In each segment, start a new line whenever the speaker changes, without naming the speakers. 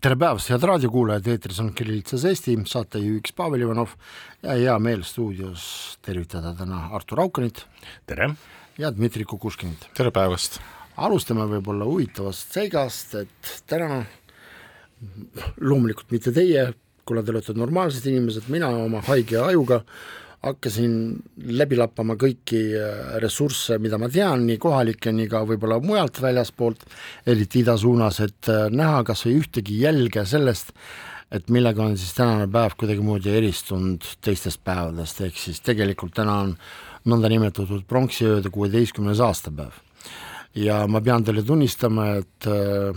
tere päevast, head raadiokuulajad, eetris on Kirillitsas Eesti, saatejuhiks Pavel Ivanov ja hea meel stuudios tervitada täna Artur Aukanit.
tere!
ja Dmitri Kukuškinit.
tere päevast!
alustame võib-olla huvitavast seigast, et täna loomulikult mitte teie, kuna te olete normaalsed inimesed, mina oma haige ajuga hakkasin läbi lappama kõiki äh, ressursse, mida ma tean, nii kohalikke, nii ka võib-olla mujalt väljaspoolt, eriti ida suunas, et äh, näha kas või ühtegi jälge sellest, et millega on siis tänane päev kuidagimoodi eristunud teistest päevadest, ehk siis tegelikult täna on nõndanimetatud pronksiööde kuueteistkümnes aastapäev. ja ma pean teile tunnistama, et äh,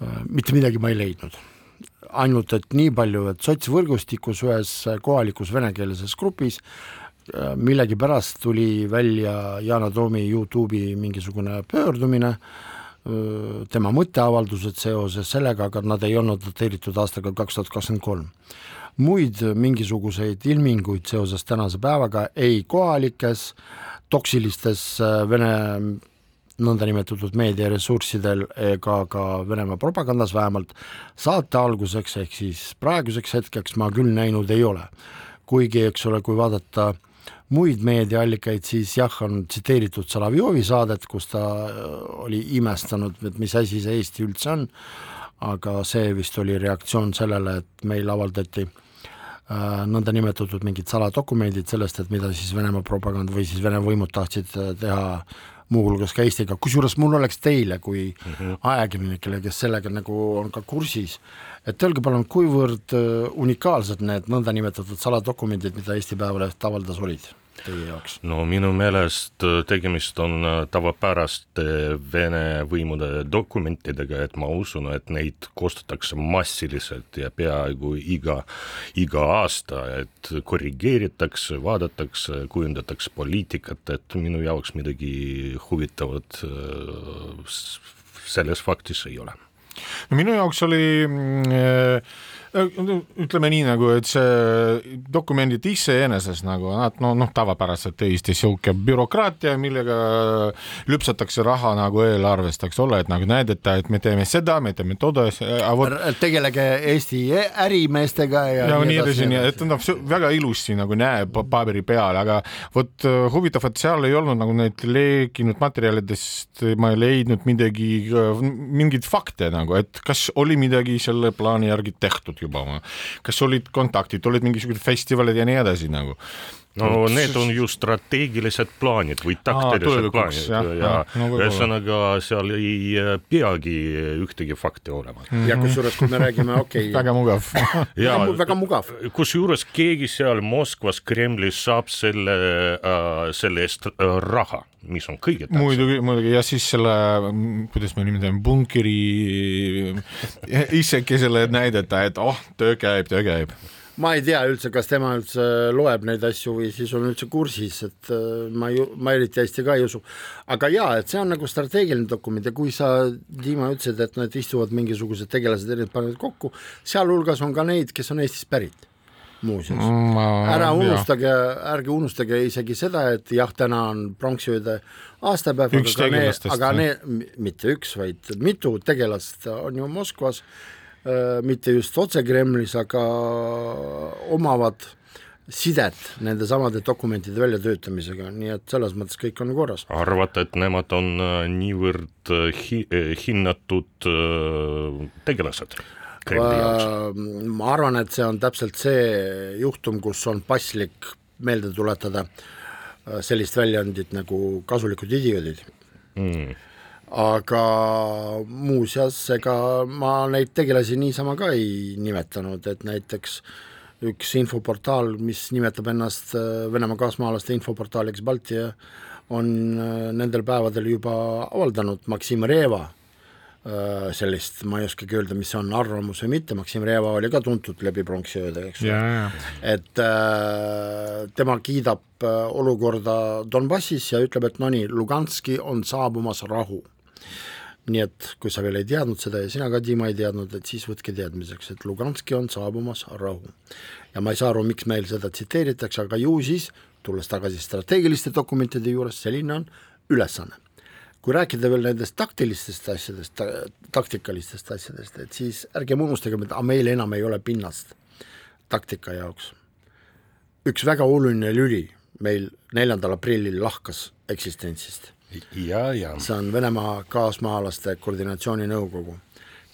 äh, mitte midagi ma ei leidnud ainult et nii palju, et sotsvõrgustikus ühes kohalikus venekeelses grupis äh, millegipärast tuli välja Yana Toomi Youtube'i mingisugune pöördumine, äh, tema mõtteavaldused seoses sellega, aga nad ei olnud dateeritud aastaga kaks tuhat kakskümmend kolm. muid mingisuguseid ilminguid seoses tänase päevaga ei kohalikes toksilistes äh, Vene nõndanimetatud meediaressurssidel ega ka Venemaa propagandas vähemalt saate alguseks ehk siis praeguseks hetkeks ma küll näinud ei ole. kuigi, eks ole, kui vaadata muid meediaallikaid, siis jah, on tsiteeritud Solovjovi saadet, kus ta äh, oli imestanud, et mis asi see Eesti üldse on, aga see vist oli reaktsioon sellele, et meil avaldati äh, nõndanimetatud mingid saladokumendid sellest, et mida siis Venemaa propaganda või siis Vene võimud tahtsid teha muuhulgas ka Eestiga, kusjuures mul oleks teile kui mm -hmm. ajakirjanikele, kes sellega nagu on ka kursis, et öelge palun, kuivõrd äh, unikaalsed need nõndanimetatud saladokumendid, mida Eesti Päevaleht avaldas, olid? Teie jaoks?
no minu meelest äh, tegemist on äh, tavapäraste Vene võimude dokumentidega, et ma usun, et neid koostatakse massiliselt ja peaaegu iga, iga aasta, et korrigeeritakse, vaadatakse, kujundatakse poliitikat, et minu jaoks midagi huvitavat äh, selles faktis ei ole.
no minu jaoks oli äh, ütleme nii nagu, et see dokumendid iseenesest nagu nad no noh, tavapäraselt tõesti sihuke bürokraatia, millega lüpsatakse raha nagu eelarvest, eks ole, et nagu näidata, et me teeme seda, me teeme toda.
Võt... tegelege Eesti ärimeestega ja.
ja nii edasi, nii et noh, väga ilusti nagu näeb paberi peal, aga vot huvitav, et seal ei olnud nagu neid leekinud materjalidest, ma ei leidnud midagi, mingeid fakte nagu, et kas oli midagi selle plaani järgi tehtud juba, kas olid kontaktid, olid mingisugused festivalid ja nii edasi nagu
no Uts. need on ju strateegilised plaanid või taktilised Aa, plaanid ja, ja no, ühesõnaga seal ei äh, peagi ühtegi fakti olema mm.
-hmm. ja kusjuures, kui me räägime, okei okay,
väga mugav
ja väga mugav.
kusjuures keegi seal Moskvas, Kremlis saab selle äh,, selle eest äh, raha, mis on kõige tähtsam.
muidugi, muidugi ja siis selle, kuidas me nimetame, bunkeri isekesele näidata, et oh, töö käib, töö käib
ma ei tea üldse, kas tema üldse loeb neid asju või siis on üldse kursis, et äh, ma ei, ma eriti hästi ka ei usu. aga jaa, et see on nagu strateegiline dokument ja kui sa, Dima, ütlesid, et nad istuvad mingisugused tegelased erinevad panevad kokku, sealhulgas on ka neid, kes on Eestist pärit muuseas mm,. ära unustage, ärge unustage isegi seda, et jah, täna on pronksiööde aastapäev, aga need, aga need, mitte üks, vaid mitu tegelast on ju Moskvas Äh, mitte just otse Kremlis, aga omavad sidet nende samade dokumentide väljatöötamisega, nii et selles mõttes kõik on korras.
arvate, et nemad on äh, niivõrd äh, hi hinnatud tegelased?
Ma arvan, et see on täpselt see juhtum, kus on paslik meelde tuletada sellist väljaandit nagu Kasulikud idioodid. Mm. Aga muuseas, ega ma neid tegelasi niisama ka ei nimetanud, et näiteks üks infoportaal, mis nimetab ennast äh, Venemaa kaasmaalaste infoportaaliks Baltia, on äh, nendel päevadel juba avaldanud Maksim Reva sellist, ma ei oskagi öelda, mis on, arvamus või mitte, Maksim Reva oli ka tuntud läbi pronksiööde, eks ole. et äh, tema kiidab äh, olukorda Donbassis ja ütleb, et no nii, Luganski on saabumas rahu nii et kui sa veel ei teadnud seda ja sina ka, Dima, ei teadnud, et siis võtke teadmiseks, et Luganski on saabumas rahu. ja ma ei saa aru, miks meil seda tsiteeritakse, aga ju siis, tulles tagasi strateegiliste dokumentide juures, selline on ülesanne. Kui rääkida veel nendest taktilistest asjadest ta,, taktikalistest asjadest, et siis ärgem unustagem, et meil enam ei ole pinnast taktika jaoks. üks väga oluline lüli meil neljandal aprillil lahkas eksistentsist
ja, ja.
see on Venemaa kaasmaalaste koordinatsiooninõukogu,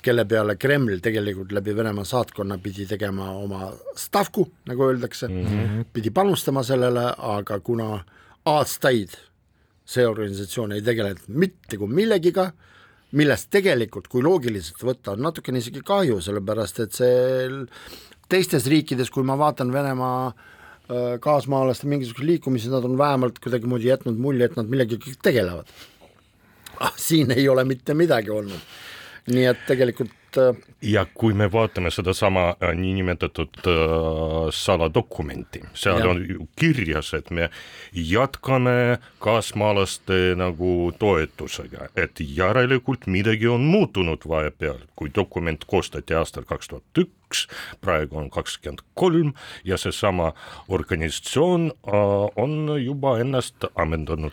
kelle peale Kreml tegelikult läbi Venemaa saatkonna pidi tegema oma stavku, nagu öeldakse mm, -hmm. pidi panustama sellele, aga kuna aastaid see organisatsioon ei tegelenud mitte kui millegiga, millest tegelikult, kui loogiliselt võtta, on natukene isegi kahju, sellepärast et see teistes riikides, kui ma vaatan Venemaa äh, kaasmaalaste mingisuguse liikumise, nad on vähemalt kuidagimoodi jätnud mulje, et nad millegagi tegelevad ah,. siin ei ole mitte midagi olnud. nii et tegelikult
äh, ja kui me vaatame sedasama äh, niinimetatud äh, saladokumenti, seal ja. on ju kirjas, et me jätkame kaasmaalaste nagu toetusega, et järelikult midagi on muutunud vahepeal, kui dokument koostati aastal kaks tuhat üks, praegu on kakskümmend kolm ja seesama organisatsioon on juba ennast ammendanud.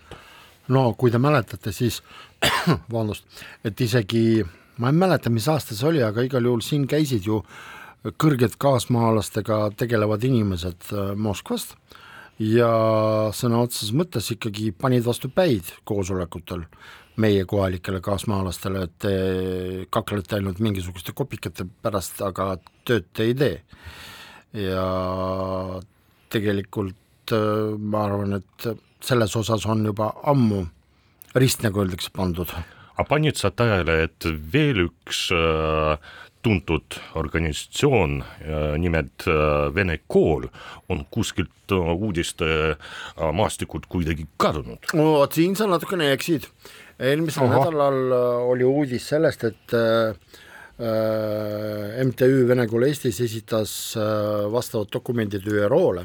no kui te mäletate, siis vabandust, et isegi ma ei mäleta, mis aasta see oli, aga igal juhul siin käisid ju kõrged kaasmaalastega tegelevad inimesed äh, Moskvast ja sõna otseses mõttes ikkagi panid vastu päid koosolekutel meie kohalikele kaasmaalastele, et te kaklete ainult mingisuguste kopikate pärast, aga tööd te ei tee. ja tegelikult äh, ma arvan, et selles osas on juba ammu rist, nagu öeldakse, pandud
aga panid sa tähele, et veel üks äh, tuntud organisatsioon äh,, nimelt äh, Vene kool, on kuskilt äh, uudiste äh, maastikult kuidagi kadunud?
vot siin sa natukene eksid. eelmisel Aha. nädalal äh, oli uudis sellest, et äh, äh MTÜ Vene Kool Eestis esitas vastavad dokumendid ÜRO-le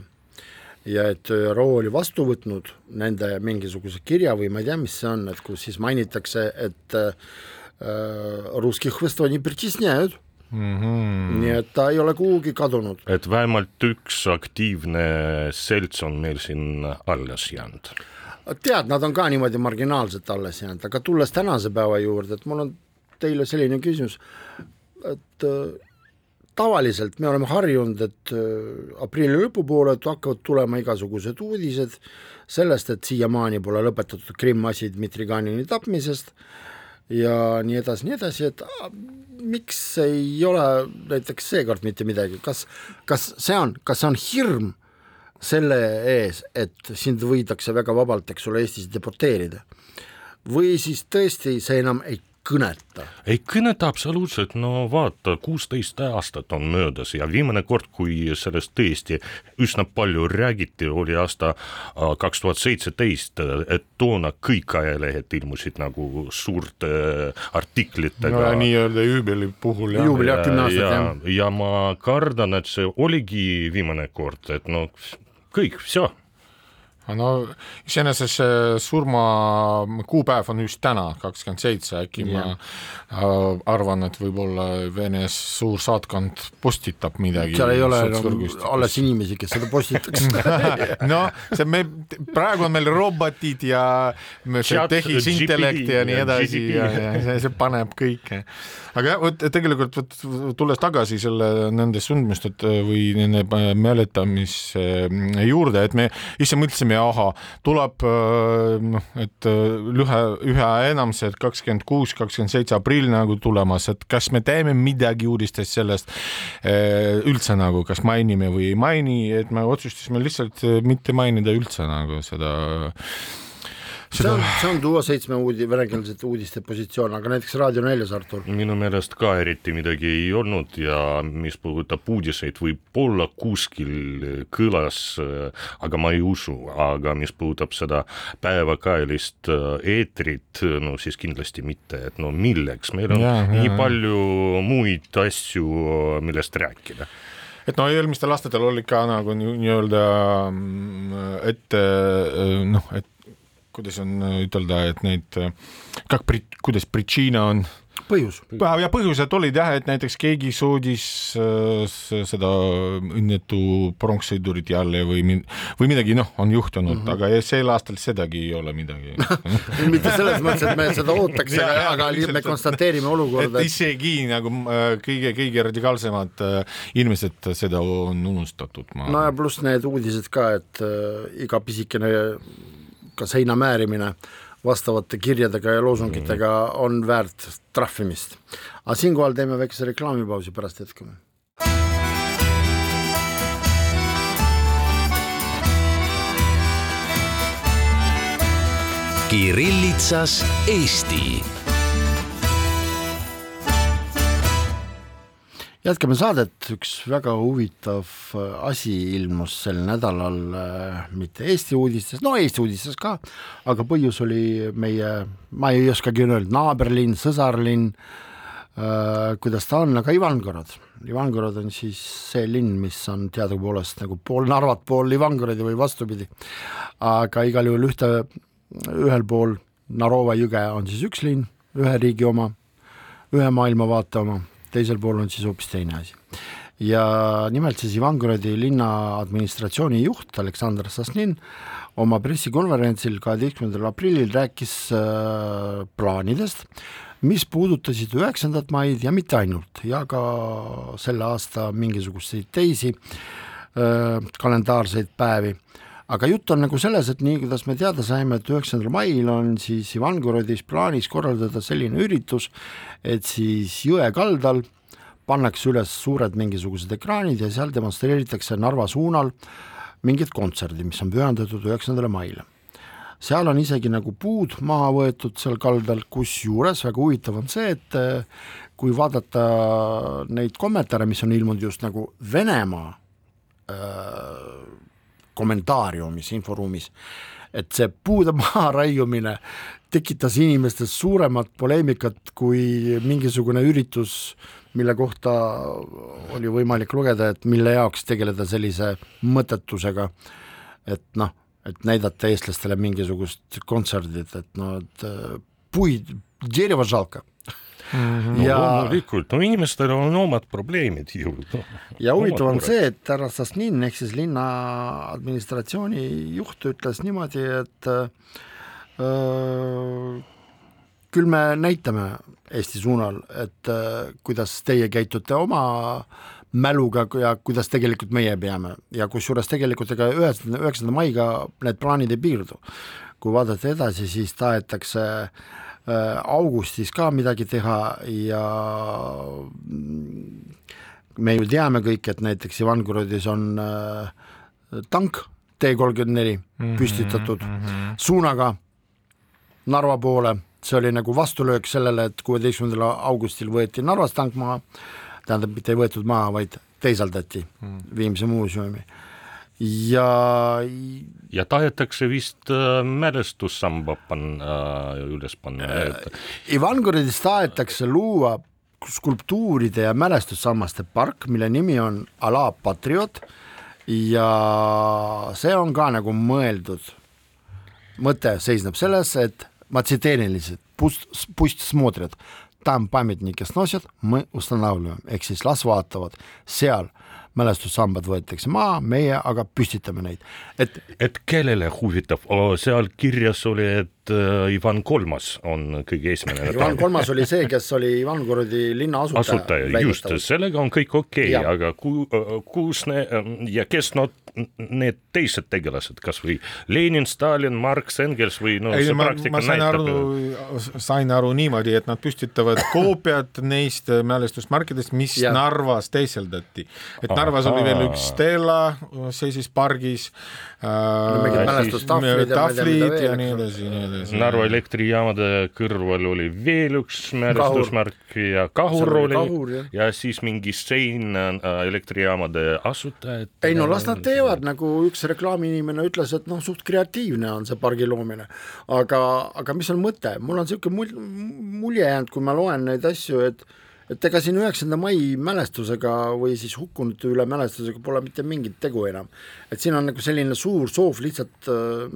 ja et ÜRO oli vastu võtnud nende mingisuguse kirja või ma ei tea, mis see on, et kus siis mainitakse, et äh, russkih võstvani pritisnejad mm. -hmm. nii et ta ei ole kuhugi kadunud.
et vähemalt üks aktiivne selts on meil siin alles jäänud.
tead, nad on ka niimoodi marginaalselt alles jäänud, aga tulles tänase päeva juurde, et mul on teile selline küsimus, et äh, tavaliselt me oleme harjunud, et äh, aprilli lõpupoole hakkavad tulema igasugused uudised sellest, et siiamaani pole lõpetatud Krimmi-asi Dmitri Ganini tapmisest ja nii edasi, nii edasi, et a, miks ei ole näiteks seekord mitte midagi, kas, kas see on, kas see on hirm selle ees, et sind võidakse väga vabalt, eks ole, Eestis deporteerida? Või siis tõesti see enam ei kõneta?
ei kõneta absoluutselt, no vaata, kuusteist aastat on möödas ja viimane kord, kui sellest tõesti üsna palju räägiti, oli aasta äh, kaks tuhat seitseteist, et toona kõik ajalehed ilmusid nagu suurte artiklitega
no,. nii-öelda juubeli puhul
jah. juubeli kümme aastat jah.
ja ma kardan, et see oligi viimane kord, et no kõik, see
no iseenesest see surma kuupäev on just täna, kakskümmend seitse, äkki yeah. ma äh, arvan, et võib-olla Venes suur saatkond postitab midagi.
seal ei ole enam alles inimesi, kes seda postitaks
noh, see me, praegu on meil robotid ja tehisintellekt ja nii edasi ja, ja see, see paneb kõike. aga jah, vot tegelikult vot tulles tagasi selle nende sündmuste või nende mäletamise juurde, et me ise mõtlesime ahah, tuleb äh, noh, et äh, ühe, üha enam see kakskümmend kuus, kakskümmend seitse aprill nagu tulemas, et kas me teeme midagi uudistest sellest äh, üldse nagu, kas mainime või ei maini, et me otsustasime lihtsalt mitte mainida üldse nagu seda
see on, see on tuua seitsme uudi-, venekeelsete uudiste positsioon, aga näiteks Raadio neljas, Artur?
minu meelest ka eriti midagi ei olnud ja mis puudutab uudiseid, võib-olla kuskil kõlas, aga ma ei usu, aga mis puudutab seda päevakajalist eetrit, no siis kindlasti mitte, et no milleks, meil on ja, nii ja, palju muid asju, millest rääkida.
Et no eelmistel aastatel oli ka nagu nii-öelda mm, ette noh, et kuidas on ütelda, et neid, kuidas Pritšiina on
põhjus.
ja põhjused olid jah, et näiteks keegi soodis äh, seda õnnetu pronkssõidurit jälle või min-, või midagi, noh, on juhtunud mm, -hmm. aga sel aastal sedagi ei ole midagi
mitte selles mõttes, et me seda ootaks, aga, aga me konstateerime olukorda.
et isegi nagu äh, kõige, kõige radikaalsemad äh, inimesed seda on unustatud.
no ja pluss need uudised ka, et äh, iga pisikene ka seina määrimine vastavate kirjadega ja loosungitega on väärt trahvimist. aga siinkohal teeme väikese reklaamipausi, pärast jätkame.
Kirillitsas Eesti
jätkame saadet, üks väga huvitav äh, asi ilmus sel nädalal äh, mitte Eesti uudistes, no Eesti uudistes ka, aga põhjus oli meie, ma ei oskagi öelda, naaberlinn, sõsarlinn äh,, kuidas ta on, aga Ivangorod. Ivangorod on siis see linn, mis on teadupoolest nagu pool Narvat, pool Ivangorodi või vastupidi. aga igal juhul ühte, ühel pool Narova jõge on siis üks linn, ühe riigi oma, ühe maailmavaate oma teisel pool on siis hoopis teine asi. ja nimelt siis Ivangorodi linna administratsiooni juht Aleksandr Sasnin oma pressikonverentsil kaheteistkümnendal aprillil rääkis äh, plaanidest, mis puudutasid üheksandat maid ja mitte ainult, ja ka selle aasta mingisuguseid teisi äh, kalendaarseid päevi aga jutt on nagu selles, et nii, kuidas me teada saime, et üheksandal mail on siis Ivangorodis plaanis korraldada selline üritus, et siis jõe kaldal pannakse üles suured mingisugused ekraanid ja seal demonstreeritakse Narva suunal mingit kontserdi, mis on pühendatud üheksandale maile. seal on isegi nagu puud maha võetud seal kaldal, kusjuures väga huvitav on see, et eh, kui vaadata neid kommentaare, mis on ilmunud just nagu Venemaa äh, kommentaariumis, inforuumis, et see puude maha raiumine tekitas inimestes suuremat poleemikat kui mingisugune üritus, mille kohta oli võimalik lugeda, et mille jaoks tegeleda sellise mõttetusega, et noh, et näidata eestlastele mingisugust kontserdit, et noh, et puid, derevo žalka
-hmm. ja no, loomulikult, no inimestel on omad probleemid ju no,.
ja huvitav on see, et härra Sasnin ehk siis linna administratsiooni juht ütles niimoodi, et öö, äh, küll me näitame Eesti suunal, et öö, äh, kuidas teie käitute oma mäluga ja kuidas tegelikult meie peame ja kusjuures tegelikult ega üheksanda, üheksanda maiga need plaanid ei piirdu. kui vaadata edasi, siis tahetakse Äh, augustis ka midagi teha ja me ju teame kõik, et näiteks Ivangorodis on äh, tank T kolmkümmend neli mhm, püstitatud mm -hmm. suunaga Narva poole, see oli nagu vastulöök sellele, et kuueteistkümnendal augustil võeti Narvas tank maha, tähendab, mitte ei võetud maha, vaid teisaldati mm. Viimsi muuseumi ja.
ja tahetakse vist äh, mälestussamba panna, üles panna
äh,. äh Ivangorodides tahetakse luua skulptuuride ja mälestussammaste park, mille nimi on Ala Patriot ja see on ka nagu mõeldud. mõte seisneb selles, et ma tsiteerin lihtsalt, pust, pust smotrят, tam pametnikes nosjad, me ustanavljame, ehk siis las vaatavad seal mälestussambad võetakse maha, meie aga püstitame neid,
et et kellele huvitav, seal kirjas oli, et äh, Ivan Kolmas on kõige esimene
Ivan Kolmas oli see, kes oli Ivangorodi linna asutaja.
asutaja, just, sellega on kõik okei okay,, aga ku-, kus ne- ja kes nad need teised tegelased, kas või Lenin, Stalin, Marx, Engels või no
ei, ma, ma sain aru, sain aru niimoodi, et nad püstitavad koopiad neist mälestusmärkidest, mis ja. Narvas teiseldati. et Narvas Aha. oli veel üks Stella, seisis pargis
äh,. mingid mälestustahvlid
ja, ja nii edasi, nii edasi
Narva elektrijaamade kõrval oli veel üks mälestusmärk ja kahur
oli kahur, jah.
ja siis mingi sein äh, elektrijaamade asutajad.
ei no las nad teevad, nagu üks reklaamiinimene ütles, et noh, suht kreatiivne on see pargi loomine, aga, aga mis on mõte, mul on niisugune mul- mulje jäänud, kui ma loen neid asju, et et ega siin üheksanda mai mälestusega või siis hukkunute üle mälestusega pole mitte mingit tegu enam. et siin on nagu selline suur soov lihtsalt äh,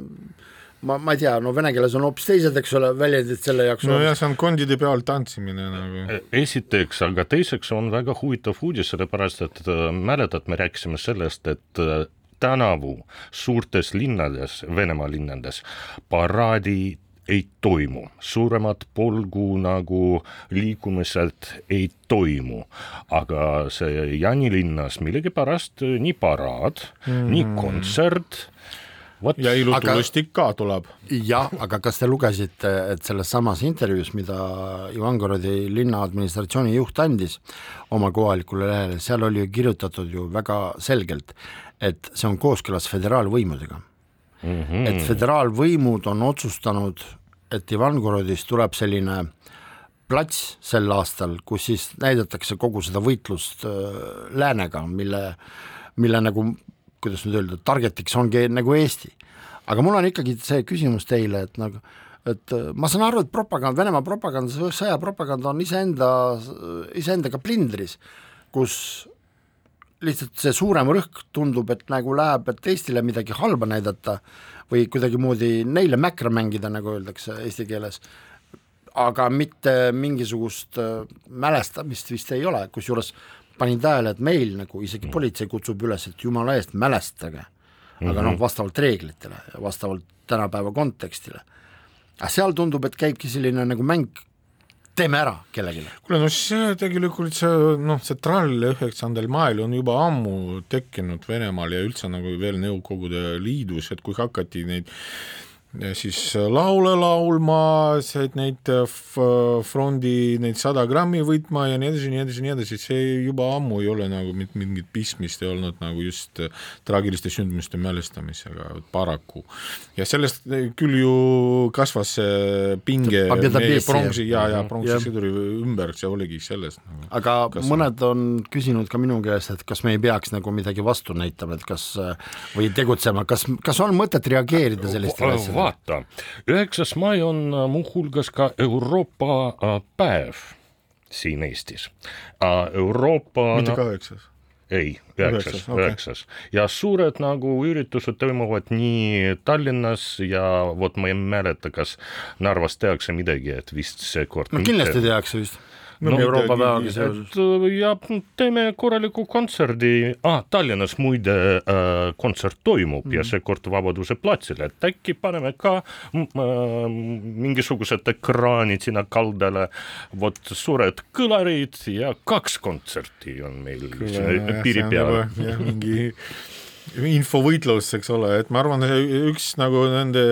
ma, ma ei tea, no vene keeles on hoopis teised, eks ole, väljendid selle jaoks
nojah, see on kondide peal tantsimine nagu.
esiteks, aga teiseks on väga huvitav uudis, sellepärast et äh, mäletad, me rääkisime sellest, et äh, tänavu suurtes linnades, Venemaa linnades paraadi ei toimu, suuremad polgu nagu liikumiselt ei toimu, aga see Jaanilinnas millegipärast äh, nii paraad mm, -hmm. nii kontsert, vot
ja ilutulestik ka tuleb.
jah, aga kas te lugesite, et selles samas intervjuus, mida Ivangorodi linna administratsiooni juht andis oma kohalikule lehele, seal oli ju kirjutatud ju väga selgelt, et see on kooskõlas föderaalvõimudega mm. -hmm. et föderaalvõimud on otsustanud, et Ivangorodis tuleb selline plats sel aastal, kus siis näidatakse kogu seda võitlust äh, läänega, mille, mille nagu kuidas nüüd öelda, target'iks ongi nagu Eesti. aga mul on ikkagi see küsimus teile, et nagu et äh, ma saan aru, et propaganda, Venemaa propaganda, sõjapropaganda on iseenda, iseendaga plindris, kus lihtsalt see suurem rõhk tundub, et nagu läheb, et Eestile midagi halba näidata või kuidagimoodi neile mäkra mängida, nagu öeldakse eesti keeles, aga mitte mingisugust äh, mälestamist vist ei ole, kusjuures panin tähele, et meil nagu isegi politsei kutsub üles, et jumala eest mälestage, aga noh, vastavalt reeglitele ja vastavalt tänapäeva kontekstile. aga seal tundub, et käibki selline nagu mäng, teeme ära kellelegi.
kuule, no see tegelikult see noh, see trall üheksandal mail on juba ammu tekkinud Venemaal ja üldse nagu veel Nõukogude Liidus, et kui hakati neid ja siis äh, laule laulma, neid äh, fondi, neid sada grammi võtma ja nii edasi, nii edasi, nii edasi, see juba ammu ei ole nagu mingit pistmist ei olnud nagu just äh, traagiliste sündmuste mälestamisega paraku. ja sellest küll ju kasvas see pinge meie pronksi ja, ja mhm. pronkssõduri ümber, see oligi sellest nagu,.
aga kasvas. mõned on küsinud ka minu käest, et kas me ei peaks nagu midagi vastu näitama, et kas või tegutsema, kas, kas on mõtet reageerida sellistele asjadele?
vaata, üheksas mai on äh, muuhulgas ka Euroopa äh, päev siin Eestis. Euroopa
mitte
no,
kaheksas.
ei,
Üheksas,
üheksas, üheksas ja suured nagu üritused toimuvad nii Tallinnas ja vot ma ei mäleta, kas Narvas tehakse midagi, et vist seekord
no kindlasti tehakse vist no, Euroopa päevaga seoses.
et äh, ja teeme korraliku kontserdi ah,, Tallinnas muide äh, kontsert toimub mm. ja seekord Vabaduse platsil, et äkki paneme ka äh, mingisugused ekraanid sinna kaldale, vot suured kõlarid ja kaks kontserti on meil siin piiri peal.
jah, mingi infovõitlus, eks ole, et ma arvan, üks nagu nende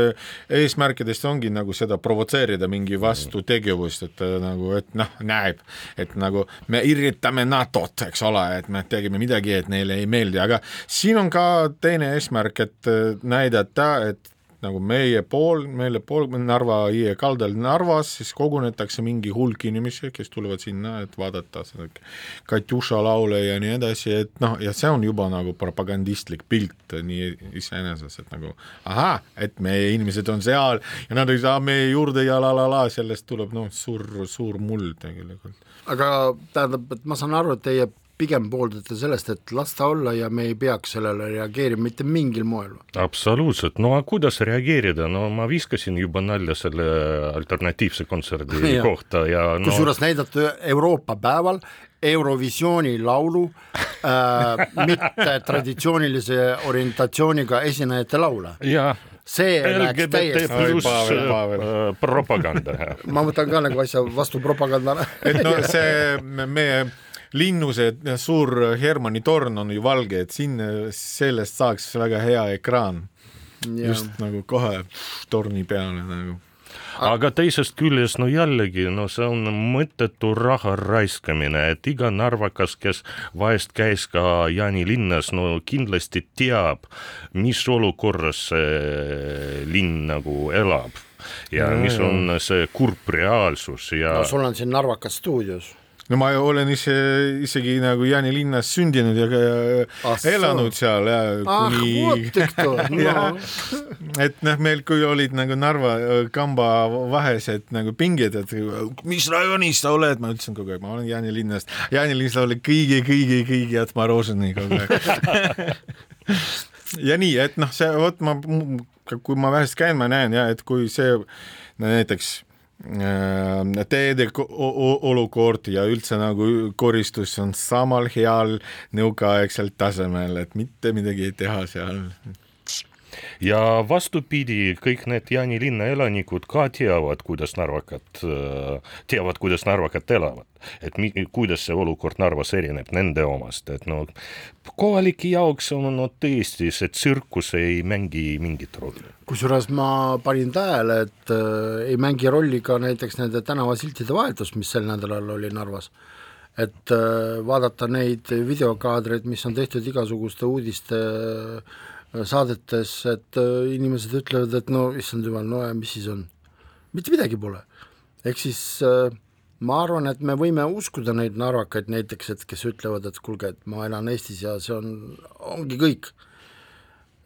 eesmärkidest ongi nagu seda provotseerida mingi vastutegevust, et äh, nagu, et noh, näeb, et nagu me irritame NATO-t, eks ole, et me tegime midagi, et neile ei meeldi, aga siin on ka teine eesmärk, et äh, näidata, et nagu meie pool, meile pool Narva jõe kaldal Narvas, siis kogunetakse mingi hulk inimesi, kes tulevad sinna, et vaadata seda Katjuša laule ja nii edasi, et noh, ja see on juba nagu propagandistlik pilt nii iseenesest, et nagu ahah, et meie inimesed on seal ja nad ei saa meie juurde ja la la la, sellest tuleb noh, suur, suur mull tegelikult.
aga tähendab, et ma saan aru, et teie pigem pooldate sellest, et las ta olla ja me ei peaks sellele reageerima mitte mingil moel.
absoluutselt, no aga kuidas reageerida, no ma viskasin juba nalja selle alternatiivse kontserdi
Jah.
kohta ja no,
kusjuures näidata Euroopa päeval Eurovisiooni laulu äh, mitte traditsioonilise orientatsiooniga esinejate laule.
ja
see läks täiesti,
äh, propaganda
ma võtan ka nagu asja vastu propagandana.
et no see meie linnuse suur Hermanni torn on ju valge, et siin sellest saaks väga hea ekraan, just nagu kohe torni peale nagu.
Aga teisest küljest no jällegi, no see on mõttetu raha raiskamine, et iga narvakas, kes vahest käis ka Jaanilinnas, no kindlasti teab, mis olukorras see linn nagu elab. Ja mis on see kurb reaalsus ja
no sul on siin narvakas stuudios
no ma olen ise isegi nagu Jaanilinnas sündinud ja
Ah,
elanud seal ja
ah
kuni Jaa.
no.
et noh, meil kui olid nagu Narva öö, kamba vahesed nagu pinged, et mis rajoonist sa oled, ma ütlesin kogu aeg, ma olen Jaanilinnast. Jaanilinnas oli kõige-kõige-kõige Atmaroseni kogu aeg ja nii, et noh, see vot ma, kui ma vähest käin, ma näen ja et kui see no, näiteks äh, teede o- o- olukord ja üldse nagu koristus on samal heal nõukaaegsel tasemel, et mitte midagi ei teha seal.
Ja vastupidi, kõik need Jaanilinna elanikud ka teavad, kuidas narvakad, teavad, kuidas narvakad elavad. et mi, kuidas see olukord Narvas erineb nende omast, et no kohalike jaoks on no tõesti see tsirkus ei mängi mingit rolli.
kusjuures ma panin tähele, et äh, ei mängi rolli ka näiteks nende tänavasiltide vahetus, mis sel nädalal oli Narvas. et äh, vaadata neid videokaadreid, mis on tehtud igasuguste uudiste äh, saadetes, et äh, inimesed ütlevad, et no issand jumal, no ja mis siis on. mitte midagi pole. ehk siis äh, ma arvan, et me võime uskuda neid narvakaid näiteks, et kes ütlevad, et kuulge, et ma elan Eestis ja see on, ongi kõik.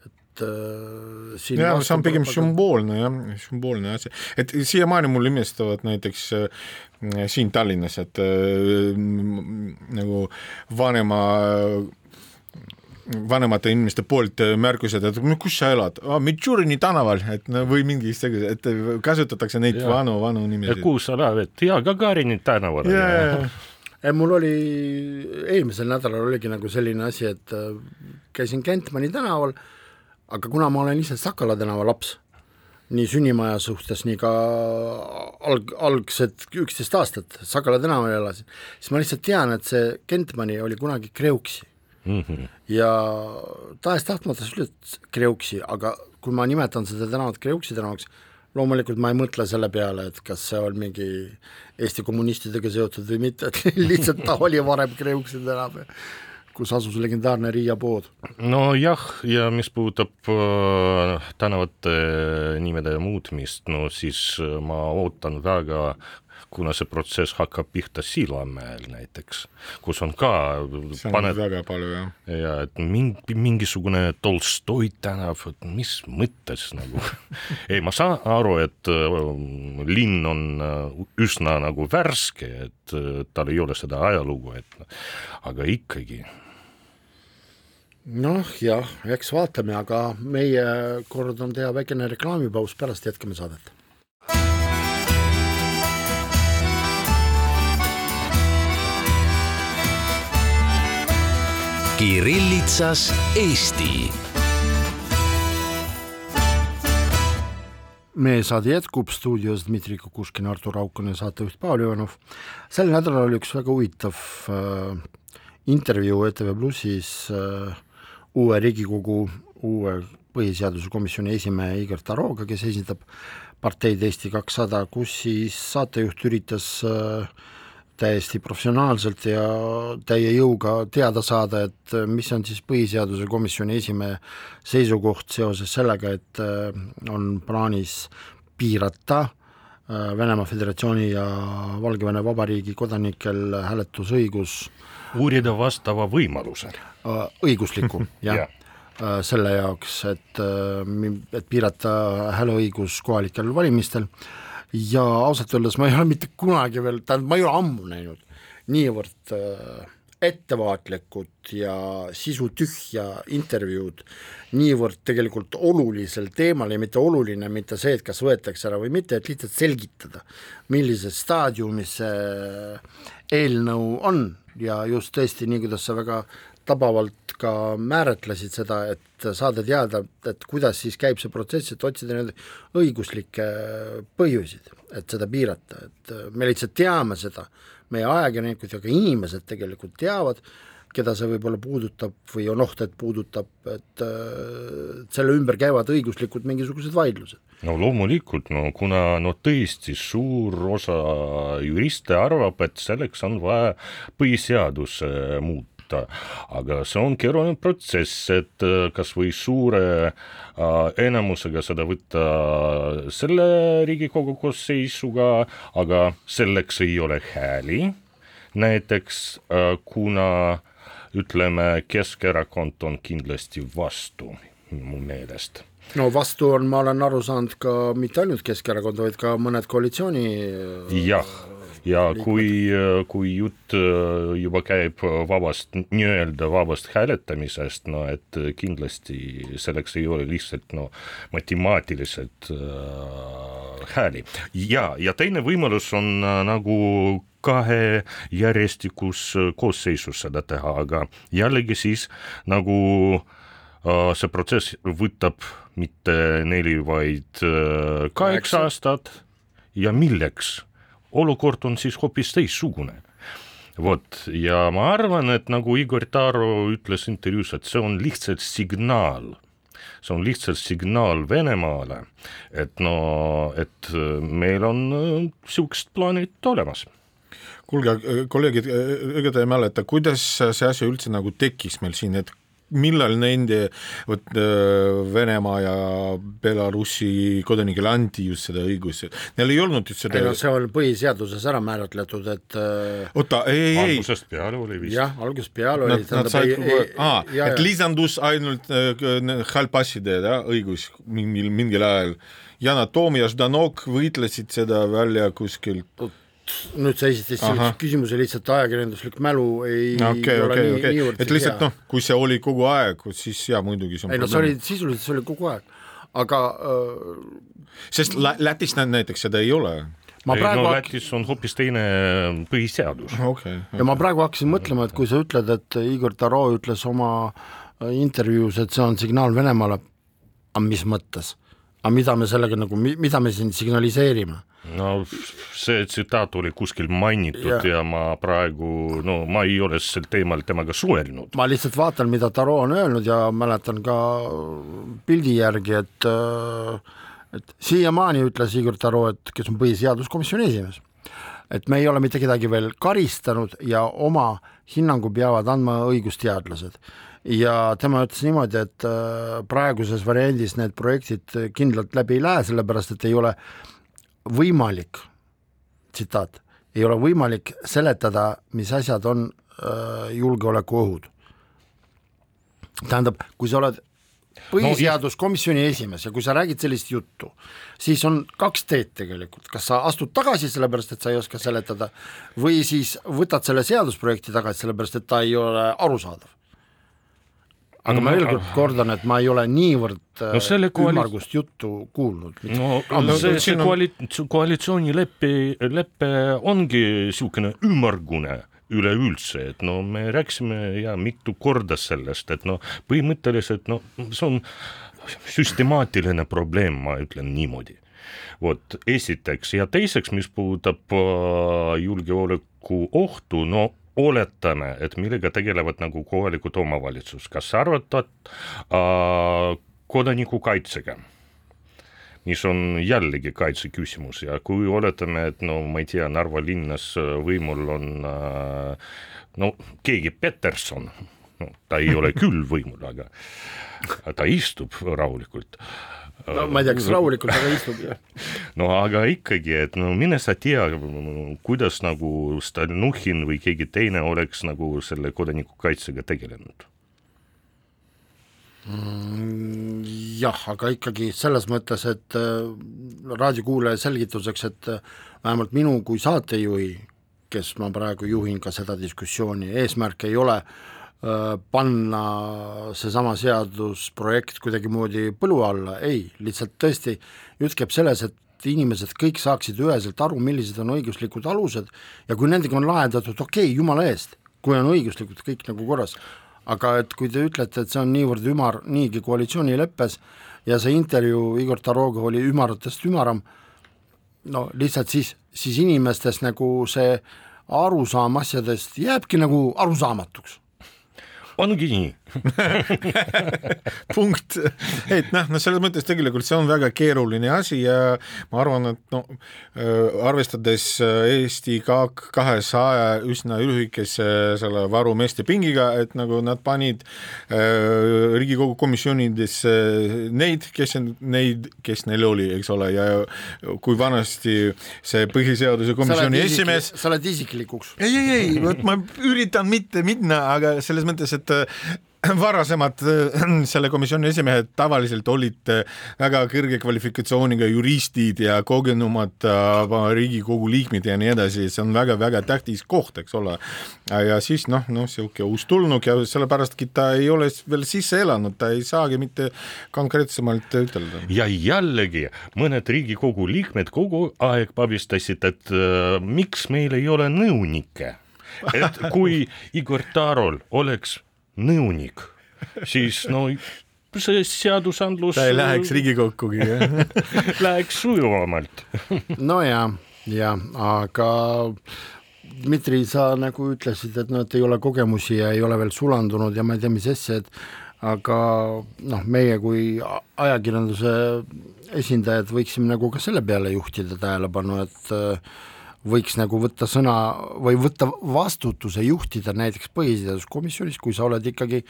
et äh, siin
ja see on pigem sümboolne jah, sümboolne asi, et siiamaani mul imestavad näiteks äh, siin Tallinnas, et äh, nagu vanema vanemate inimeste poolt äh, märkused, et no kus sa elad ah,, Mitšurini tänaval, et no või mingi sellise, et kasutatakse neid
Jaa.
vanu, vanu
ja
nimesid.
kus sa elad, jaa, Gagarini tänaval.
jaa,
ei, mul oli, eelmisel nädalal oligi nagu selline asi, et äh, käisin Kentmani tänaval, aga kuna ma olen ise Sakala tänava laps, nii sünnimaja suhtes, nii ka alg, algsed üksteist aastat Sakala tänaval elasin, siis ma lihtsalt tean, et see Kentmani oli kunagi Kreuksi
Mm -hmm.
ja tahes-tahtmata sa ütled Kreuksi, aga kui ma nimetan seda tänavat Kreuksi tänavaks, loomulikult ma ei mõtle selle peale, et kas see on mingi Eesti kommunistidega seotud või mitte, et lihtsalt ta oli varem Kreuksi tänav, kus asus legendaarne Riia pood.
nojah, ja mis puudutab äh, tänavate nimede muutmist, no siis äh, ma ootan väga kuna see protsess hakkab pihta Sillamäel näiteks, kus on ka, paned
väga palju jah.
ja et mingi, mingisugune Tolstoi tänav, et mis mõttes nagu ei, ma saan aru, et äh, linn on äh, üsna nagu värske, et äh, tal ei ole seda ajalugu, et aga ikkagi
noh jah, eks vaatame, aga meie kord on teha väikene reklaamipaus, pärast jätkame saadet.
Kirillitsas Eesti
meie saade jätkub stuudios Dmitri Kukushkin, Artur Auken ja saatejuht Paul Ivanov. sel nädalal oli üks väga huvitav äh, intervjuu ETV Plussis äh, uue Riigikogu, uue põhiseaduse komisjoni esimehe Igor Taroga, kes esindab parteid Eesti kakssada, kus siis saatejuht üritas äh, täiesti professionaalselt ja täie jõuga teada saada, et äh, mis on siis põhiseaduse komisjoni esimehe seisukoht seoses sellega, et äh, on plaanis piirata äh, Venemaa Föderatsiooni ja Valgevene Vabariigi kodanikel hääletusõigus
uurida vastava võimaluse.
äh, õiguslikku jah. Äh, selle jaoks, et, äh, et piirata hääleõigus kohalikel valimistel ja ausalt öeldes ma ei ole mitte kunagi veel, tähendab, ma ei ole ammu näinud niivõrd äh, ettevaatlikut ja sisutühja intervjuud niivõrd tegelikult olulisel teemal ja mitte oluline mitte see, et kas võetakse ära või mitte, et lihtsalt selgitada, millises staadiumis see eelnõu on. Ja just tõesti nii, kuidas sa väga tabavalt ka määratlesid seda, et saada teada, et kuidas siis käib see protsess, et otsida neid õiguslikke põhjuseid, et seda piirata, et me lihtsalt teame seda, meie ajakirjanikud ja ka inimesed tegelikult teavad, keda see võib-olla puudutab või on oht, et puudutab, et selle ümber käivad õiguslikud mingisugused vaidlused.
no loomulikult, no kuna no tõesti suur osa juriste arvab, et selleks on vaja põhiseaduse muuta muuta, aga see on keeruline protsess, et äh, kasvõi suure äh, enamusega seda võtta selle Riigikogu koosseisuga, aga selleks ei ole hääli. näiteks äh, kuna ütleme, Keskerakond on kindlasti vastu mu meelest.
No vastu on, ma olen aru saanud ka mitte ainult Keskerakond, vaid ka mõned koalitsiooni
jah, ja kui, kui jutt äh, juba käib vabast, nii-öelda vabast hääletamisest, no et kindlasti selleks ei ole lihtsalt no matemaatilised äh, hääli. Ja, ja teine võimalus on äh, nagu kahe järjestikus koosseisus seda teha, aga jällegi siis nagu äh, see protsess võtab mitte neli, vaid äh, kaheksa. aastat. Ja milleks? Olukord on siis hoopis teistsugune. Vot, ja ma arvan, et nagu Igor Taro ütles intervjuus, et see on lihtsalt signaal. See on lihtsalt signaal Venemaale, et no, et meil on niisugused plaanid olemas.
Kuulge, kolleegid, ega te ei mäleta, kuidas see asi üldse nagu tekkis meil siin, et millal nende vot Venemaa ja Belarusi kodanikele anti just seda õigust, neil ei olnud just seda
ei no see on põhiseaduses ära määratletud, et
oota, ei, ei, ei.
algusest peale oli vist.
jah, algusest peale oli.
Nad, nad said, aa, et lisandus ainult hallpasside õigus mingil, mingil ajal. Yana Toom ja Ždanok võitlesid seda välja kuskilt
nüüd sa esitasid sellise küsimuse, lihtsalt ajakirjanduslik mälu ei
okay, ole okay, nii okay., niivõrd et lihtsalt noh, kui see oli kogu aeg, siis jaa, muidugi see
on ei no see oli, sisuliselt see oli kogu aeg, aga äh,
sest Lätis näiteks seda ei ole
ma praegu no, Lätis on hoopis teine põhiseadus
okay,.
Okay. ja ma praegu hakkasin mõtlema, et kui sa ütled, et Igor Taro ütles oma äh, intervjuus, et see on signaal Venemaale, aga mis mõttes? aga mida me sellega nagu, mida me siin signaliseerime?
No see tsitaat oli kuskil mainitud ja. ja ma praegu, no ma ei ole sel teemal temaga suhelnud.
ma lihtsalt vaatan, mida Taro on öelnud ja mäletan ka pildi järgi, et et siiamaani ütles Igor Taro, et kes on põhiseaduskomisjoni esimees, et me ei ole mitte kedagi veel karistanud ja oma hinnangu peavad andma õigusteadlased ja tema ütles niimoodi, et praeguses variandis need projektid kindlalt läbi ei lähe, sellepärast et ei ole äh, võimalik, tsitaat, ei ole võimalik seletada, mis asjad on äh, julgeolekuohud. tähendab, kui sa oled põhiseaduskomisjoni esimees ja kui sa räägid sellist juttu, siis on kaks teed tegelikult, kas sa astud tagasi, sellepärast et sa ei oska seletada, või siis võtad selle seadusprojekti tagasi, sellepärast et ta ei ole arusaadav aga ma veel kord kordan, et ma ei ole niivõrd no äh, ümmargust juttu kuulnud.
no, no see, see koali-, koalitsioonilepe, lepe ongi niisugune ümmargune üleüldse, et no me rääkisime ja mitu korda sellest, et no põhimõtteliselt no see on süstemaatiline probleem, ma ütlen niimoodi. Vot esiteks ja teiseks, mis puudutab äh, julgeolekuohtu, no oletame, et millega tegelevad nagu kohalikud omavalitsus, kas sa arvad, et äh, kodanikukaitsega, mis on jällegi kaitse küsimus ja kui oletame, et no ma ei tea, Narva linnas võimul on äh, no keegi Peterson, no ta ei ole küll võimul, aga ta istub rahulikult
no ma ei tea, kas rahulikult, aga istub jah.
no aga ikkagi, et no mine sa tea, kuidas nagu Stalnuhhin või keegi teine oleks nagu selle kodanikukaitsega tegelenud
mm,? jah, aga ikkagi selles mõttes, et äh, raadiokuulaja selgituseks, et äh, vähemalt minu kui saatejuhi, kes ma praegu juhin ka seda diskussiooni, eesmärk ei ole äh, Äh, panna seesama seadusprojekt kuidagimoodi põlu alla, ei, lihtsalt tõesti, jutt käib selles, et inimesed kõik saaksid üheselt aru, millised on õiguslikud alused ja kui nendega on lahendatud, okei okay,, jumala eest, kui on õiguslikult kõik nagu korras, aga et kui te ütlete, et see on niivõrd ümar niigi koalitsioonileppes ja see intervjuu Igor Taroga oli ümaratest ümaram, no lihtsalt siis, siis inimestes nagu see arusaam asjadest jääbki nagu arusaamatuks
ongi nii
punkt, et noh, no selles mõttes tegelikult see on väga keeruline asi ja ma arvan, et no arvestades Eesti kahesaja üsna lühikese selle varumeeste pingiga, et nagu nad panid äh, Riigikogu komisjonidesse neid, kes on neid, kes neil oli, eks ole, ja kui vanasti see põhiseaduse komisjoni esimees
sa oled isiklikuks.
ei, ei, ei, vot ma üritan mitte minna, aga selles mõttes, et varasemad äh, selle komisjoni esimehed tavaliselt olid äh, väga kõrge kvalifikatsiooniga juristid ja kogenumad äh, Riigikogu liikmed ja nii edasi, see on väga-väga tähtis koht, eks ole. ja siis noh, noh, niisugune uus tulnuk ja sellepärastki ta ei ole veel sisse elanud, ta ei saagi mitte konkreetsemalt ütelda.
ja jällegi mõned Riigikogu liikmed kogu aeg pabistasid, et äh, miks meil ei ole nõunikke et kui Igor Tarol oleks nõunik, siis no see seadusandlus.
ta ei läheks Riigikokkugi
Läheks sujuvamalt.
no ja, ja aga Dmitri, sa nagu ütlesid, et noh, et ei ole kogemusi ja ei ole veel sulandunud ja ma ei tea, mis asja, et aga noh, meie kui ajakirjanduse esindajad võiksime nagu ka selle peale juhtida tähelepanu, et äh, võiks nagu võtta sõna või võtta vastutuse juhtida näiteks põhiseaduskomisjonis, kui sa oled ikkagi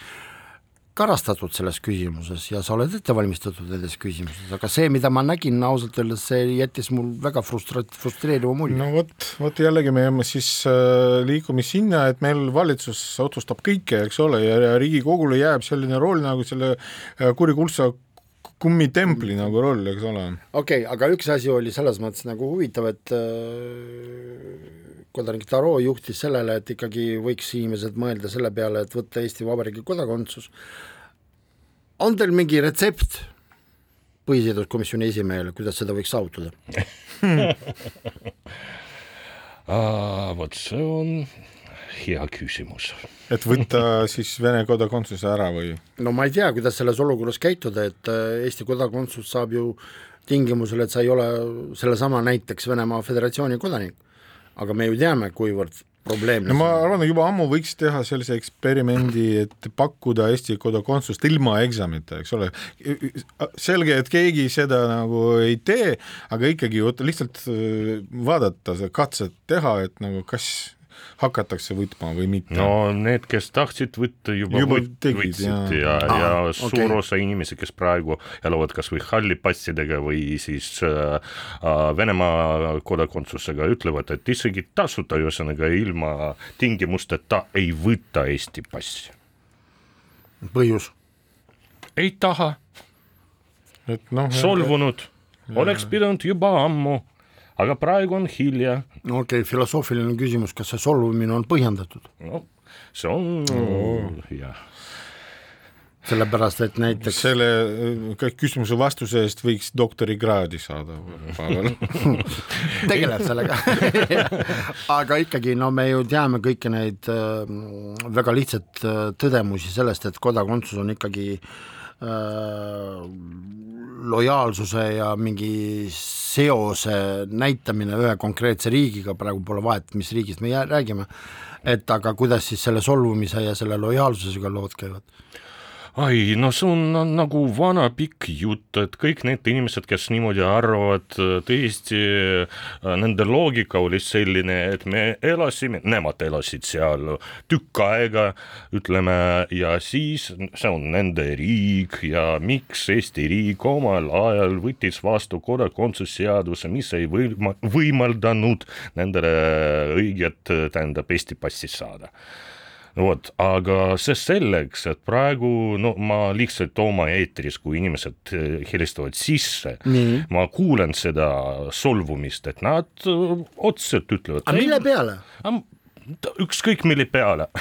karastatud selles küsimuses ja sa oled ette valmistatud nendes küsimustes, aga see, mida ma nägin ausalt öeldes, see jättis mul väga frustra-, frustreeriva mulje.
no vot, vot jällegi me jääme siis äh, liigume sinna, et meil valitsus otsustab kõike, eks ole, ja Riigikogule jääb selline roll nagu selle äh, kurikuldse kummitempli nagu roll, eks ole.
okei okay,, aga üks asi oli selles mõttes nagu huvitav, et äh, kodanik Taro juhtis sellele, et ikkagi võiks inimesed mõelda selle peale, et võtta Eesti Vabariigi kodakondsus. on teil mingi retsept põhiseaduskomisjoni esimehele, kuidas seda võiks saavutada
vot see on hea küsimus.
et võtta siis Vene kodakondsuse ära või?
no ma ei tea, kuidas selles olukorras käituda, et äh, Eesti kodakondsus saab ju tingimusel, et sa ei ole sellesama näiteks Venemaa Föderatsiooni kodanik. aga me ju teame, kuivõrd probleemne
no ma arvan, juba ammu võiks teha sellise eksperimendi, et pakkuda Eesti kodakondsust ilma eksamita, eks ole. selge, et keegi seda nagu ei tee, aga ikkagi lihtsalt äh, vaadata, katset teha, et nagu kas hakatakse võtma või mitte?
no need, kes tahtsid võtta, juba, juba tegid, võtsid ja, ja, ja ah, suur okay. osa inimesi, kes praegu elavad kas või halli passidega või siis äh, äh, Venemaa kodakondsusega, ütlevad, et isegi tasuta, ühesõnaga ilma tingimusteta ei võta Eesti passi.
põhjus?
ei taha.
et noh.
solvunud, oleks pidanud juba ammu aga praegu on hilja.
no okei okay,, filosoofiline küsimus, kas see solvumine on põhjendatud?
no see on no. jah
sellepärast, et näiteks
selle küsimuse vastuse eest võiks doktorikraadi saada
tegeleb sellega aga ikkagi, no me ju teame kõiki neid äh, väga lihtsat äh, tõdemusi sellest, et kodakondsus on ikkagi äh, lojaalsuse ja mingi seose näitamine ühe konkreetse riigiga, praegu pole vahet, mis riigist me räägime, et aga kuidas siis selle solvumise ja selle lojaalsusega lood käivad?
Ai, no see on, on nagu vana pikk jutt, et kõik need inimesed, kes niimoodi arvavad, tõesti nende loogika oli selline, et me elasime, nemad elasid seal tükk aega, ütleme, ja siis see on nende riik ja miks Eesti riik omal ajal võttis vastu kodakondsusseaduse, mis ei võima-, võimaldanud nendele õiget, tähendab Eesti passi saada vot, aga see selleks, et praegu no ma lihtsalt oma eetris, kui inimesed eh, helistavad sisse, ma kuulen seda solvumist, et nad eh, otseselt ütlevad.
aga mille peale?
ükskõik mille peale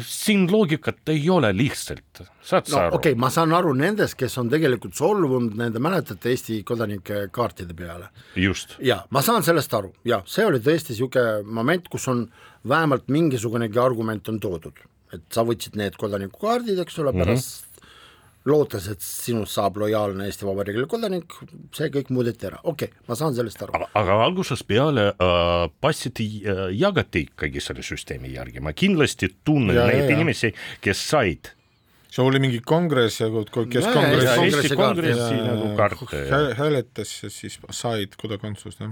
siin loogikat ei ole lihtsalt, saad sa
no,
aru?
okei okay,, ma saan aru nendest, kes on tegelikult solvunud nende, mäletate, Eesti kodanike kaartide peale.
just.
ja ma saan sellest aru ja see oli tõesti niisugune moment, kus on vähemalt mingisugunegi argument on toodud, et sa võtsid need kodanikukaardid, eks ole, pärast mm -hmm. lootes, et sinust saab lojaalne Eesti Vabariigile kodanik, see kõik muudeti ära, okei okay,, ma saan sellest aru.
aga algusest peale äh, passid äh, jagati ikkagi selle süsteemi järgi, ma kindlasti tunnen ja, neid ja, inimesi, kes said
see oli mingi kongress ja kes
kongressi
Kongressi
ja-
nagu
hä- hääletas ja siis said kodakondsust jah.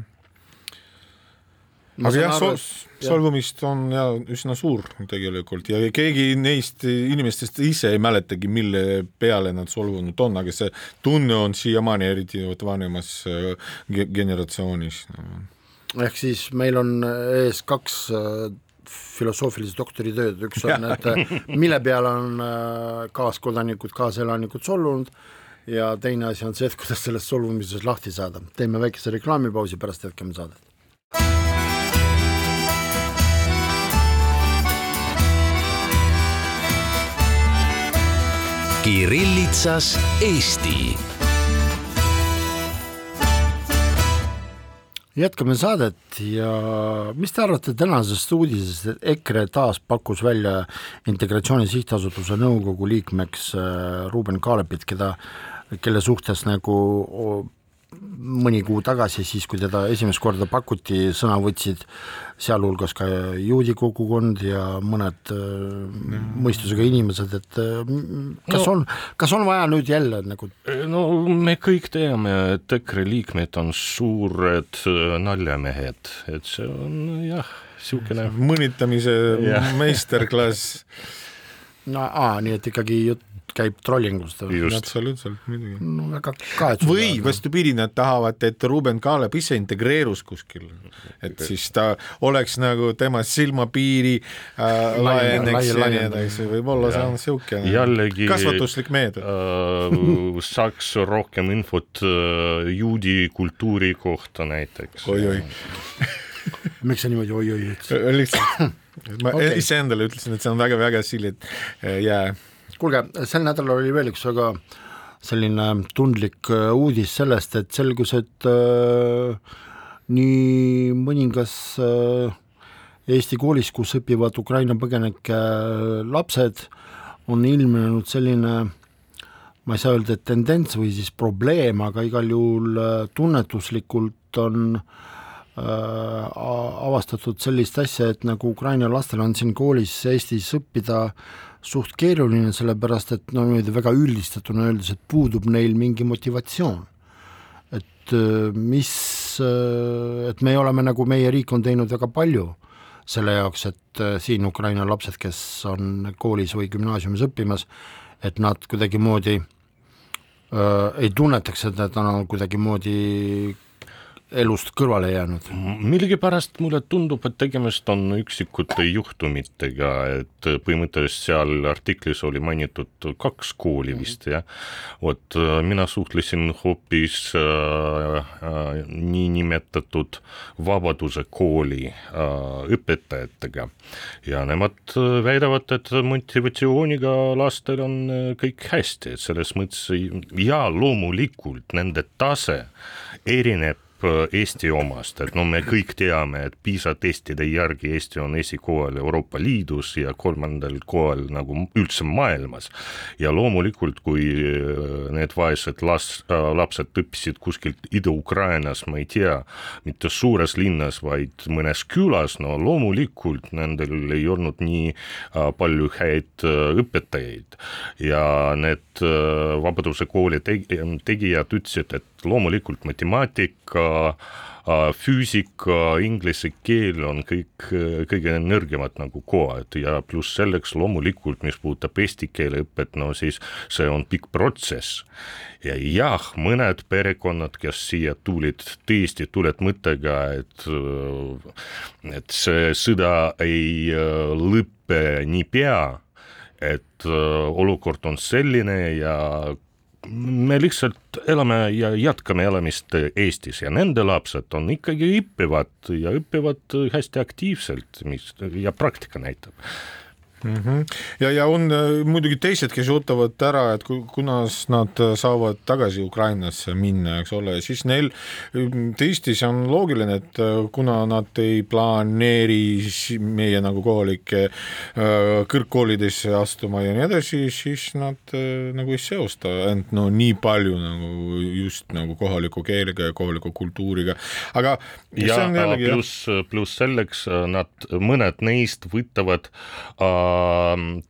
Ma
aga jah sol, solvumist on ja üsna suur tegelikult. Ja keegi neist inimestest ise ei mäletagi, mille peale nad solvunud on, aga see tunne on siiamaani, eriti vot vanemas äh, ge- generatsioonis
ehk siis meil on ees kaks äh, filosoofilist doktoritööd, üks on, et äh, mille peale on äh, kaaskodanikud, kaaselanikud solvunud ja teine asi on see, et kuidas sellest solvumisest lahti saada. teeme väikese reklaamipausi, pärast jätkame saadet.
Kirillitsas Eesti.
Jätkame saadet ja mis te arvate tänasest uudisest, et EKRE taas pakkus välja Integratsiooni Sihtasutuse nõukogu liikmeks äh, Ruuben Kaalepit, keda, kelle suhtes nagu mõni kuu tagasi, siis kui teda esimest korda pakuti, sõna võtsid sealhulgas ka juudi kogukond ja mõned äh, mõistusega inimesed, et äh, kas
No-
on, kas on vaja nüüd jälle nagu
no me kõik teame, et EKRE liikmed on suured äh, naljamehed, et see on jah, niisugune
mõnitamise meisterklass,
no aa, nii et ikkagi jutt käib trollingust.
absoluutselt muidugi.
no väga kahetsusväärne.
või vastupidi, nad tahavad, et Ruuben Kaalep ise integreerus kuskil, et siis ta oleks nagu tema silmapiiri äh, laieneks ja nii edasi, võib-olla see on siukene
jällegi
kasvatuslik meede.
äh, saaks rohkem infot äh, juudi kultuuri kohta näiteks.
oi-oi,
miks sa niimoodi oi-oi ütlesid?
lihtsalt ma okay. iseendale ütlesin, et see on väga-väga sild jää.
kuulge, sel nädalal oli veel üks väga selline tundlik äh, uudis sellest, et selgus, et äh, nii mõningas äh, Eesti koolis, kus õpivad Ukraina põgenike äh, lapsed, on ilmnenud selline ma ei saa öelda, et tendents või siis probleem, aga igal juhul äh, tunnetuslikult on äh, avastatud sellist asja, et nagu Ukraina lastel on siin koolis Eestis õppida suht keeruline, sellepärast et no niimoodi väga üldistatuna öeldes, et puudub neil mingi motivatsioon. et äh, mis, et me oleme nagu, meie riik on teinud väga palju selle jaoks, et äh, siin Ukraina lapsed, kes on koolis või gümnaasiumis õppimas, et nad kuidagimoodi äh, ei tunnetaks, et nad on kuidagimoodi elust kõrvale jäänud.
millegipärast mulle tundub, et tegemist on üksikute juhtumitega, et põhimõtteliselt seal artiklis oli mainitud kaks kooli vist jah, vot äh, mina suhtlesin hoopis äh, äh, niinimetatud Vabaduse kooli äh, õpetajatega ja nemad äh, väidavad, et motivatsiooniga lastel on äh, kõik hästi, et selles mõttes ja loomulikult nende tase erineb Eesti omast, et no me kõik teame, et PISA testide järgi Eesti on esikohal Euroopa Liidus ja kolmandal kohal nagu üldse maailmas. ja loomulikult, kui äh, need vaesed las-, lapsed õppisid kuskilt Ida-Ukrainas, ma ei tea, mitte suures linnas, vaid mõnes külas, no loomulikult nendel ei olnud nii äh, palju häid äh, õpetajaid ja need äh, Vabaduse kooli teg- tegijad ütlesid, et loomulikult matemaatika, füüsika, inglise keel on kõik äh, kõige nõrgemad nagu kohad ja pluss selleks loomulikult, mis puudutab eesti keele õpet, no siis see on pikk protsess. ja jah, mõned perekonnad, kes siia tulid, tõesti tulid mõttega, et, et see sõda ei äh, lõpe niipea et äh, olukord on selline ja me lihtsalt elame ja jätkame elamist Eestis ja nende lapsed on ikkagi õpivad ja õpivad hästi aktiivselt, mis ja praktika näitab.
Mm. -hmm. ja, ja on äh, muidugi teised, kes ootavad ära, et kunas nad äh, saavad tagasi Ukrainasse minna, eks ole, siis neil tõesti, see on loogiline, et äh, kuna nad ei planeeri meie nagu kohalike kõrgkoolidesse astuma ja nii edasi, siis nad nagu ei seosta end no nii palju nagu just nagu kohaliku keelega ja kohaliku kultuuriga, aga
ja pluss, pluss selleks nad, mõned neist võtavad äh,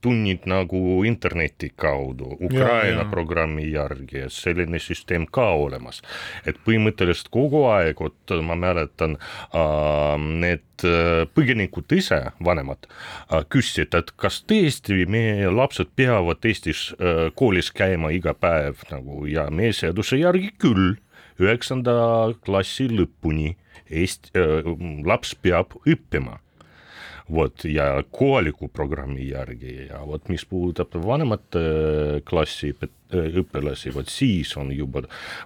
tunnid nagu interneti kaudu Ukraina ja, ja. programmi järgi, selline süsteem ka olemas. et põhimõtteliselt kogu aeg, vot ma mäletan need äh, põgenikud ise, vanemad küsisid, et kas tõesti meie lapsed peavad Eestis äh, koolis käima iga päev nagu ja meie seaduse järgi küll, üheksanda klassi lõpuni Eesti äh,, laps peab õppima vot ja kohaliku programmi järgi ja vot mis puudutab vanemate klassi õpilasi, vot siis on juba,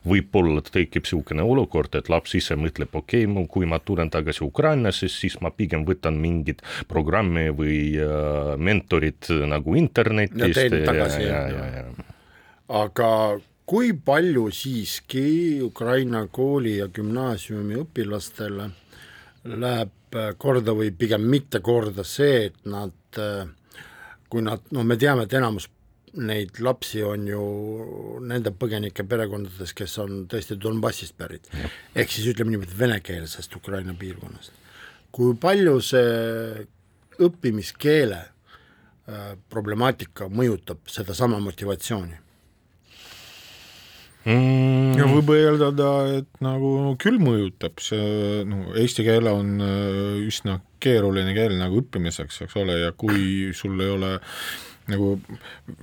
võib-olla tekib niisugune olukord, et laps ise mõtleb, okei okay,, kui ma tulen tagasi Ukrainasse, siis ma pigem võtan mingit programmi või äh, mentorit nagu internetist.
aga kui palju siiski Ukraina kooli ja gümnaasiumi õpilastele läheb äh, korda või pigem mitte korda see, et nad, äh, kui nad, no me teame, et enamus neid lapsi on ju nende põgenike perekondades, kes on tõesti Donbassist pärit. ehk siis ütleme niimoodi, venekeelsest Ukraina piirkonnast. kui palju see õppimiskeele äh, problemaatika mõjutab sedasama motivatsiooni?
Mm.. ja võib eeldada, et nagu küll mõjutab see, no eesti keel on äh, üsna keeruline keel nagu õppimiseks, eks ole, ja kui sul ei ole nagu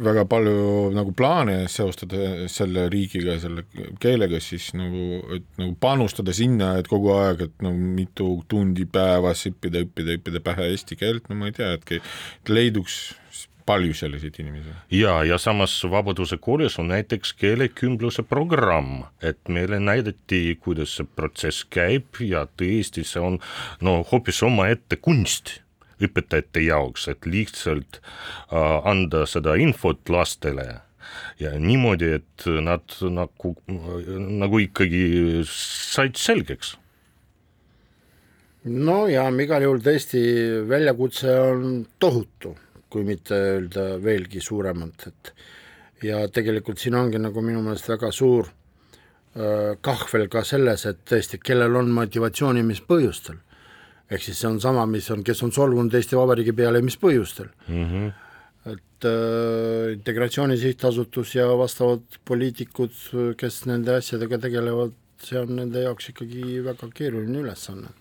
väga palju nagu plaane seostada selle riigiga, selle keelega, siis nagu, et nagu panustada sinna, et kogu aeg, et no mitu tundi päevas õppida, õppida, õppida pähe eesti keelt, no ma ei tea, et leiduks palju selliseid inimesi.
ja, ja samas Vabaduse koolis on näiteks keelekümbluse programm, et meile näidati, kuidas see protsess käib ja tõesti, see on no hoopis omaette kunst õpetajate jaoks, et lihtsalt äh, anda seda infot lastele. Ja niimoodi, et nad nagu, nagu ikkagi said selgeks.
No ja igal juhul tõesti väljakutse on tohutu kui mitte öelda veelgi suuremalt, et ja tegelikult siin ongi nagu minu meelest väga suur äh, kahvel ka selles, et tõesti, kellel on motivatsiooni, mis põhjustel. ehk siis see on sama, mis on, kes on solvunud Eesti Vabariigi peale, mis põhjustel mm. -hmm. et äh, Integratsiooni Sihtasutus ja vastavad poliitikud, kes nende asjadega tegelevad, see on nende jaoks ikkagi väga keeruline ülesanne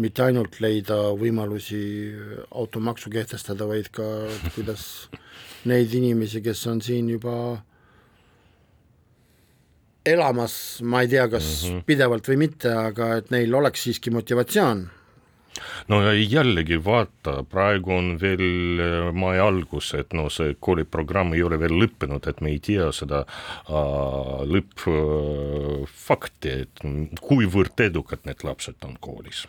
mitte ainult leida võimalusi automaksu kehtestada, vaid ka kuidas neid inimesi, kes on siin juba elamas, ma ei tea, kas mm -hmm. pidevalt või mitte, aga et neil oleks siiski motivatsioon.
no jällegi vaata, praegu on veel äh, mai algus, et no see kooliprogramm ei ole veel lõppenud, et me ei tea seda äh, lõppfakti äh,, et kuivõrd edukad need lapsed on koolis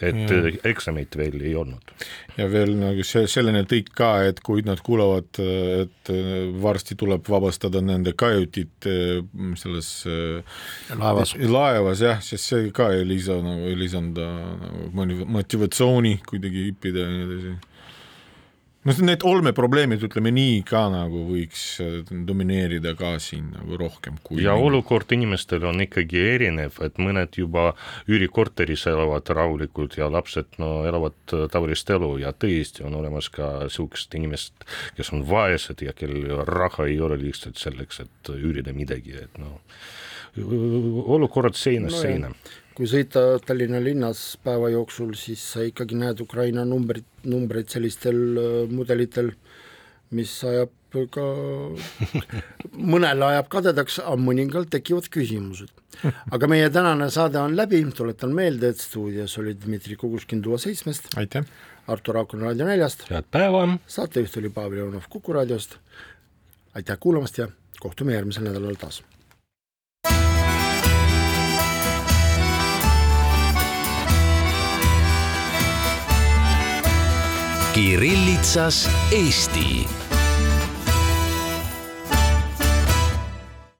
et ja. Äh, eksamit veel ei olnud.
ja veel nagu see, selline tõik ka, et kui nad kuulevad, et äh, varsti tuleb vabastada nende kajutid äh, selles
laevas,
laevas jah, sest see ka ei lisa nagu, ei lisanda nagu motivatsiooni kuidagi õppida ja nii edasi no need olmeprobleemid, ütleme nii, ka nagu võiks äh, domineerida ka siin nagu rohkem kui
ja mingi. olukord inimestel on ikkagi erinev, et mõned juba üürikorteris elavad rahulikult ja lapsed no elavad äh, tavalist elu ja tõesti on olemas ka niisugused inimesed, kes on vaesed ja kellel raha ei ole lihtsalt selleks, et üürida midagi, et noh, olukorrad seinast no seina
kui sõita Tallinna linnas päeva jooksul, siis sa ikkagi näed Ukraina numbrit, numbreid sellistel äh, mudelitel, mis ajab ka, mõnele ajab kadedaks, aga mõningal tekivad küsimused. aga meie tänane saade on läbi, tuletan meelde, et stuudios oli Dmitri Kukuškin Duo seitsmest.
aitäh!
Artur Aakon Raadio neljast.
head päeva!
saatejuht oli Pavel Jonov Kuku raadiost. aitäh kuulamast ja kohtume järgmisel nädalal taas
Kirillitsas Eesti